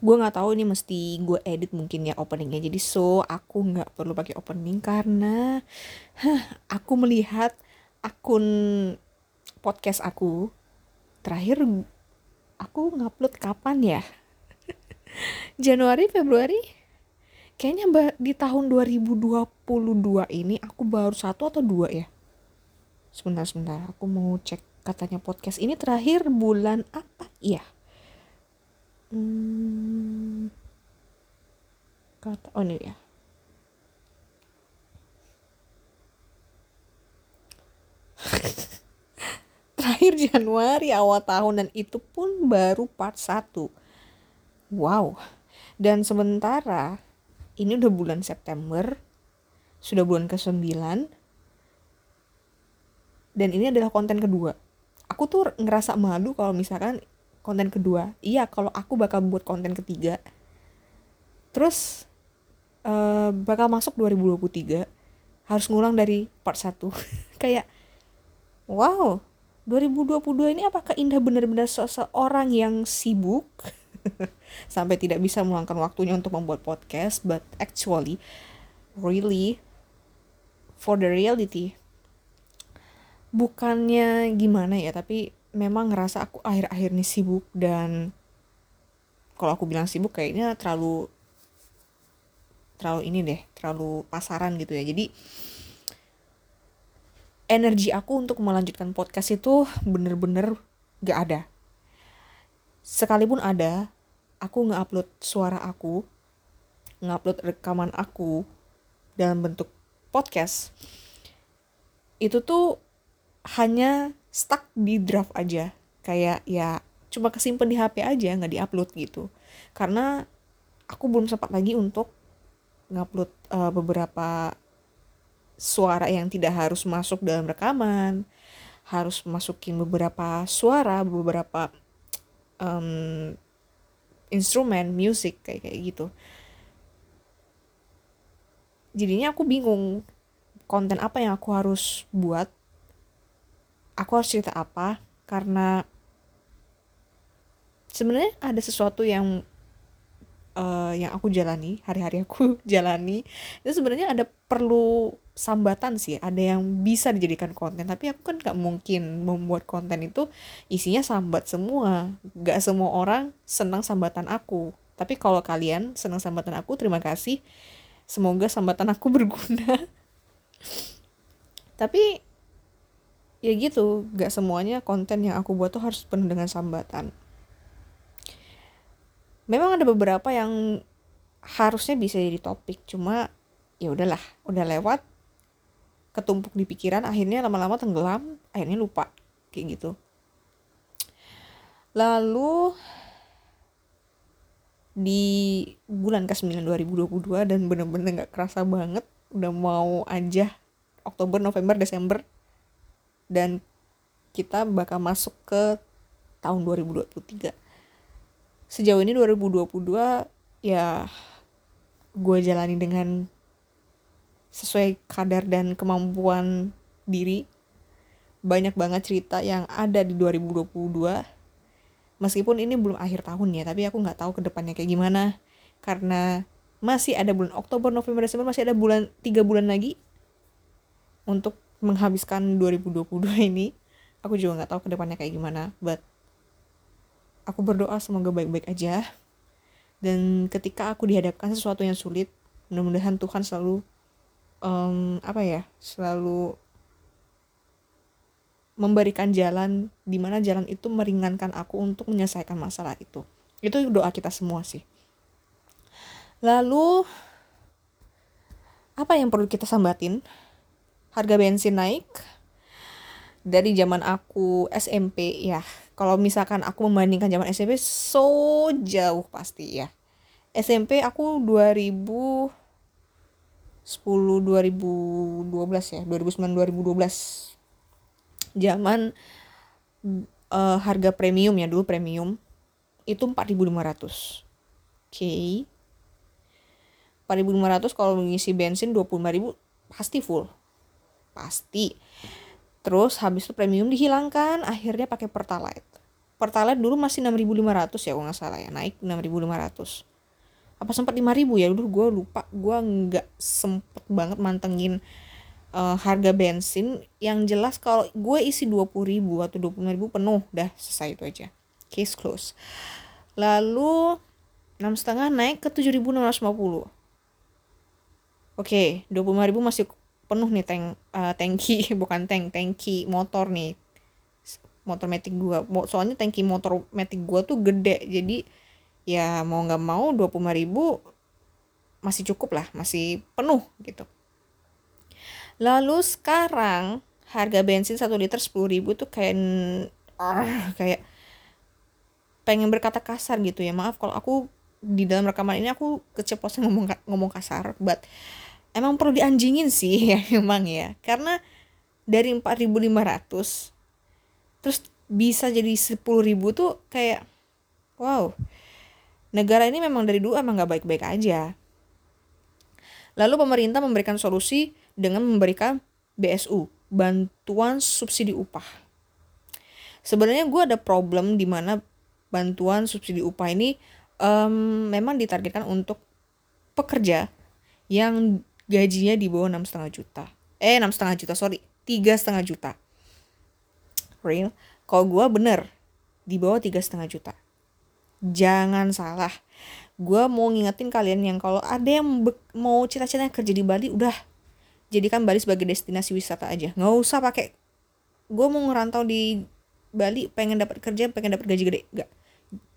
gue nggak tahu ini mesti gue edit mungkin ya openingnya. Jadi so aku nggak perlu pakai opening karena huh, aku melihat akun podcast aku terakhir aku ngupload kapan ya? Januari Februari? Kayaknya di tahun 2022 ini aku baru satu atau dua ya? Sebentar sebentar. Aku mau cek katanya podcast. Ini terakhir bulan apa? Ya hmm, kata oh ini ya terakhir Januari awal tahun dan itu pun baru part 1 wow. Dan sementara ini udah bulan September sudah bulan ke-9 dan ini adalah konten kedua. Aku tuh ngerasa malu kalau misalkan konten kedua. Iya kalau aku bakal buat konten ketiga. Terus uh, bakal masuk 2023 harus ngulang dari part 1 kayak wow 2022 ini apakah Indah benar-benar seseorang yang sibuk? Sampai tidak bisa meluangkan waktunya untuk membuat podcast but actually really for the reality bukannya gimana ya tapi memang ngerasa aku akhir-akhir ini sibuk dan kalau aku bilang sibuk kayaknya terlalu terlalu ini deh terlalu pasaran gitu ya. Jadi energi aku untuk melanjutkan podcast itu bener-bener gak ada. Sekalipun ada aku nge-upload suara aku nge-upload rekaman aku dalam bentuk podcast itu tuh hanya stuck di draft aja. Kayak ya cuma kesimpan di HP aja nggak diupload gitu. Karena aku belum sempat lagi untuk ngupload uh, beberapa suara yang tidak harus masuk dalam rekaman harus masukin beberapa suara beberapa um, instrumen musik kayak kayak gitu. Jadinya aku bingung konten apa yang aku harus buat aku harus cerita apa? Karena sebenarnya ada sesuatu yang uh, yang aku jalani hari-hari aku jalani. Itu sebenarnya ada perlu sambatan sih ada yang bisa dijadikan konten. Tapi aku kan nggak mungkin membuat konten itu isinya sambat semua. Nggak semua orang senang sambatan aku. Tapi kalau kalian senang sambatan aku terima kasih. Semoga sambatan aku berguna. Tapi ya gitu gak semuanya konten yang aku buat tuh harus penuh dengan sambatan. Memang ada beberapa yang harusnya bisa jadi topik cuma ya udahlah udah lewat ketumpuk di pikiran akhirnya lama-lama tenggelam akhirnya lupa kayak gitu. Lalu di bulan ke-9 2022 dan bener-bener gak kerasa banget udah mau aja Oktober, November, Desember dan kita bakal masuk ke tahun 2023 sejauh ini 2022 ya gue jalani dengan sesuai kadar dan kemampuan diri. Banyak banget cerita yang ada di 2022 meskipun ini belum akhir tahun ya tapi aku nggak tahu ke depannya kayak gimana. Karena masih ada bulan Oktober November Desember masih ada bulan tiga bulan lagi untuk menghabiskan 2022 ini aku juga nggak tahu ke depannya kayak gimana but aku berdoa semoga baik-baik aja. Dan ketika aku dihadapkan sesuatu yang sulit mudah-mudahan Tuhan selalu um, apa ya selalu memberikan jalan di mana jalan itu meringankan aku untuk menyelesaikan masalah itu. Itu doa kita semua sih. Lalu apa yang perlu kita sambatin harga bensin naik dari zaman aku SMP ya. Kalau misalkan aku membandingkan zaman SMP so jauh pasti ya. SMP aku 2010 2012 ya. 2009 2012 zaman uh, harga premium ya dulu premium itu 4500 oke. Okay. 4500 kalau mengisi bensin 25000 pasti full pasti. Terus habis itu premium dihilangkan akhirnya pakai pertalite. Pertalite dulu masih 6.500 ya kalau nggak salah ya. Naik 6.500 apa sempat 5.000 ya? Dulu gue lupa. Gue nggak sempet banget mantengin uh, harga bensin yang jelas kalau gue isi 20.000 atau 25.000 penuh. Dah selesai itu aja. Case close. Lalu enam setengah naik ke 7.650 oke okay, 25.000 masih penuh nih tank uh, tangki bukan tank tangki motor nih. Motor matic gua. Soalnya tangki motor matic gua tuh gede jadi ya mau nggak mau 25 ribu masih cukup lah masih penuh gitu. Lalu sekarang harga bensin 1 liter 10 ribu tuh kayak uh, kayak pengen berkata kasar gitu ya. Maaf kalau aku di dalam rekaman ini aku keceplosan ngomong ngomong kasar but emang perlu dianjingin sih ya memang ya. Karena dari 4500 terus bisa jadi sepuluh ribu tuh kayak wow. Negara ini memang dari dulu emang gak baik-baik aja. Lalu pemerintah memberikan solusi dengan memberikan BSU bantuan subsidi upah. Sebenarnya gue ada problem di mana bantuan subsidi upah ini um, memang ditargetkan untuk pekerja yang gajinya di bawah enam setengah juta. Eh enam setengah juta sorry. Tiga setengah juta. Real? Kalau gue bener di bawah tiga setengah juta. Jangan salah. Gue mau ngingetin kalian yang kalau ada yang mau cita-cita kerja di Bali udah. Jadikan Bali sebagai destinasi wisata aja. Nggak usah pakai. Gue mau ngerantau di Bali pengen dapat kerja pengen dapat gaji gede. Nggak.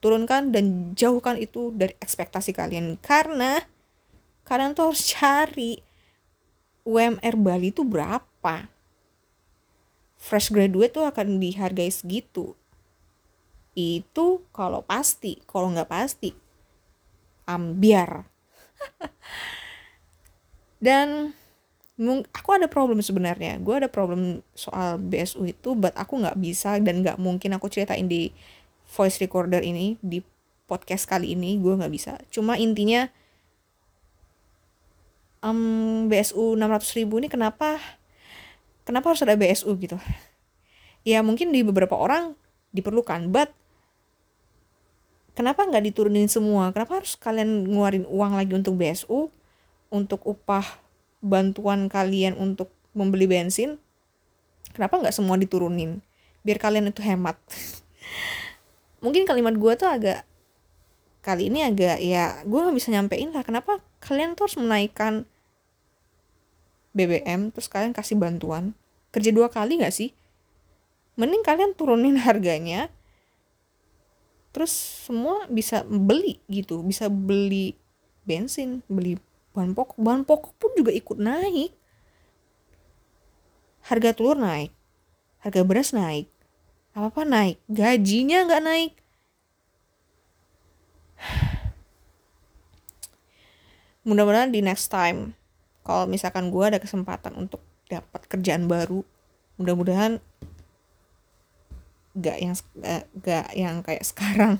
Turunkan dan jauhkan itu dari ekspektasi kalian. Karena kalian tuh harus cari UMR Bali itu berapa. Fresh graduate tuh akan dihargai segitu. Itu kalau pasti kalau nggak pasti ambiar. Dan aku ada problem sebenarnya. Gue ada problem soal BSU itu but aku nggak bisa dan nggak mungkin aku ceritain di voice recorder ini di podcast kali ini gue nggak bisa. Cuma intinya um, BSU 600 ribu ini kenapa kenapa harus ada BSU gitu? Ya mungkin di beberapa orang diperlukan but kenapa nggak diturunin semua? Kenapa harus kalian ngeluarin uang lagi untuk BSU untuk upah bantuan kalian untuk membeli bensin? Kenapa nggak semua diturunin? Biar kalian itu hemat. Mungkin kalimat gue tuh agak kali ini agak ya gue nggak bisa nyampein lah kenapa kalian tuh harus menaikkan BBM terus kalian kasih bantuan. Kerja dua kali gak sih? Mending kalian turunin harganya terus semua bisa beli gitu. Bisa beli bensin beli bahan pokok. Bahan pokok pun juga ikut naik. Harga telur naik harga beras naik apa apa naik gajinya nggak naik mudah-mudahan di next time kalau misalkan gue ada kesempatan untuk dapat kerjaan baru mudah-mudahan gak yang uh, gak yang kayak sekarang.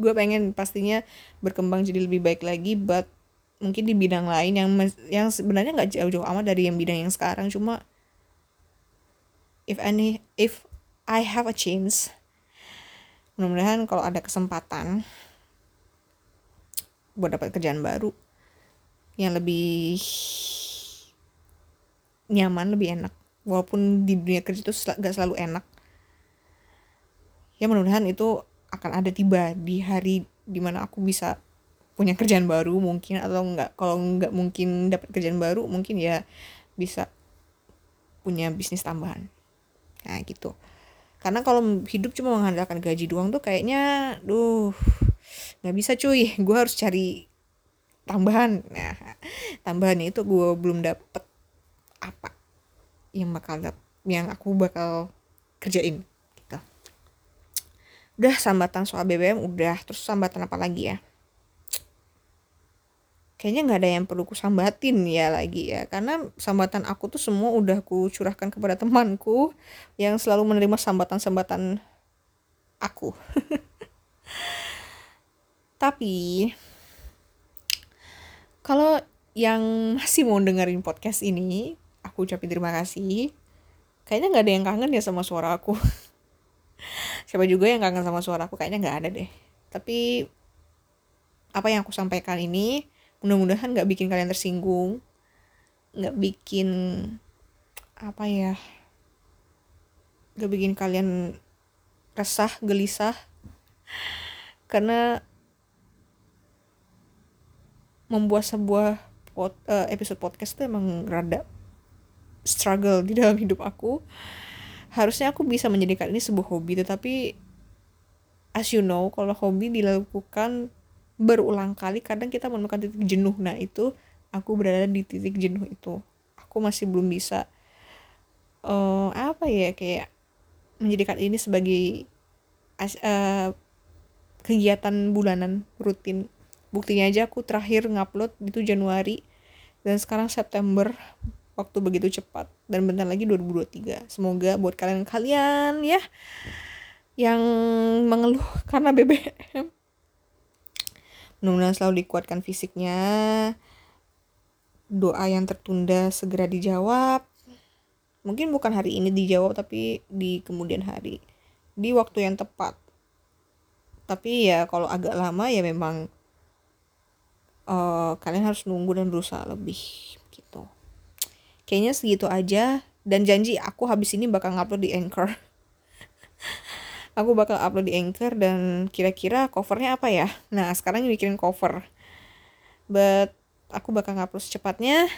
Gue pengen pastinya berkembang jadi lebih baik lagi but mungkin di bidang lain yang yang sebenarnya nggak jauh-jauh amat dari yang bidang yang sekarang. Cuma if any if I have a chance mudah-mudahan kalau ada kesempatan buat dapat kerjaan baru yang lebih nyaman lebih enak. Walaupun di dunia kerja itu gak selalu enak. Ya mudah-mudahan itu akan ada tiba di hari di mana aku bisa punya kerjaan baru mungkin atau enggak kalau enggak mungkin dapat kerjaan baru mungkin ya bisa punya bisnis tambahan. Nah gitu. Karena kalau hidup cuma mengandalkan gaji doang tuh kayaknya duh nggak bisa cuy. Gue harus cari tambahan. Nah tambahannya itu gue belum dapet apa yang bakal yang aku bakal kerjain gitu. Udah sambatan soal BBM udah. Terus sambatan apa lagi ya? Kayaknya nggak ada yang perlu ku sambatin ya lagi ya. Karena sambatan aku tuh semua udah ku curahkan kepada temanku yang selalu menerima sambatan-sambatan aku. Tapi kalau yang masih mau dengerin podcast ini, aku ucapin terima kasih. Kayaknya nggak ada yang kangen ya sama suara aku. siapa juga yang kangen sama suara aku kayaknya nggak ada deh tapi apa yang aku sampaikan ini mudah-mudahan nggak bikin kalian tersinggung nggak bikin apa ya nggak bikin kalian resah gelisah karena membuat sebuah pod, uh, episode podcast itu emang rada struggle di dalam hidup aku. Harusnya aku bisa menjadikan ini sebuah hobi tetapi as you know kalau hobi dilakukan berulang kali kadang kita menemukan titik jenuh. Nah itu aku berada di titik jenuh itu. Aku masih belum bisa uh, apa ya kayak menjadikan ini sebagai uh, kegiatan bulanan rutin buktinya aja aku terakhir ngupload itu Januari dan sekarang September waktu begitu cepat. Dan bentar lagi 2023 semoga buat kalian-kalian ya yang mengeluh karena BBM mudah-mudahan selalu dikuatkan fisiknya. Doa yang tertunda segera dijawab. Mungkin bukan hari ini dijawab tapi di kemudian hari. Di waktu yang tepat. Tapi ya kalau agak lama ya memang uh, kalian harus nunggu dan berusaha lebih gitu. Kayaknya segitu aja. Dan janji aku habis ini bakal ngupload di Anchor. Aku bakal upload di Anchor dan kira-kira covernya apa ya? Nah sekarang bikin cover. But aku bakal ngupload secepatnya.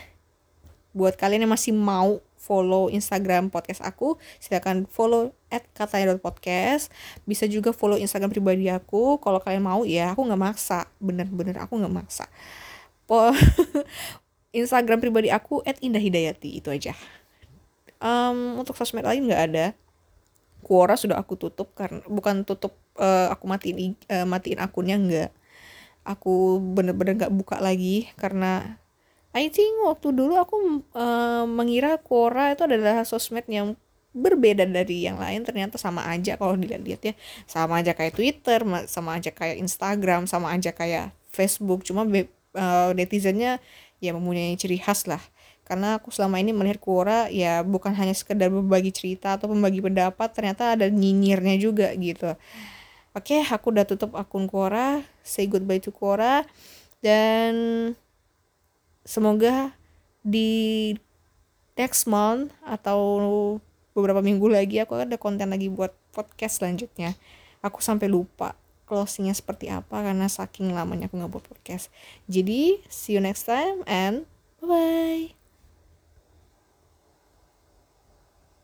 Buat kalian yang masih mau follow Instagram podcast aku, silakan follow at katanya.podcast. Bisa juga follow Instagram pribadi aku. Kalau kalian mau ya, aku nggak maksa. Bener-bener aku nggak maksa. Po Instagram pribadi aku at Indah Hidayati itu aja. Um, untuk sosmed lain nggak ada. Quora sudah aku tutup karena bukan tutup uh, aku matiin uh, matiin akunnya nggak. Aku bener-bener nggak buka lagi karena I think waktu dulu aku uh, mengira Quora itu adalah sosmed yang berbeda dari yang lain ternyata sama aja kalau dilihat-lihat ya. Sama aja kayak Twitter sama aja kayak Instagram sama aja kayak Facebook. Cuma uh, netizennya ya mempunyai ciri khas lah. Karena aku selama ini melihat Quora ya bukan hanya sekedar berbagi cerita atau membagi pendapat ternyata ada nyinyirnya juga gitu. Oke aku udah tutup akun Quora. Say goodbye to Quora. Dan semoga di next month atau beberapa minggu lagi aku ada konten lagi buat podcast selanjutnya. Aku sampai lupa closingnya seperti apa karena saking lamanya aku nggak buat podcast. Jadi see you next time and bye bye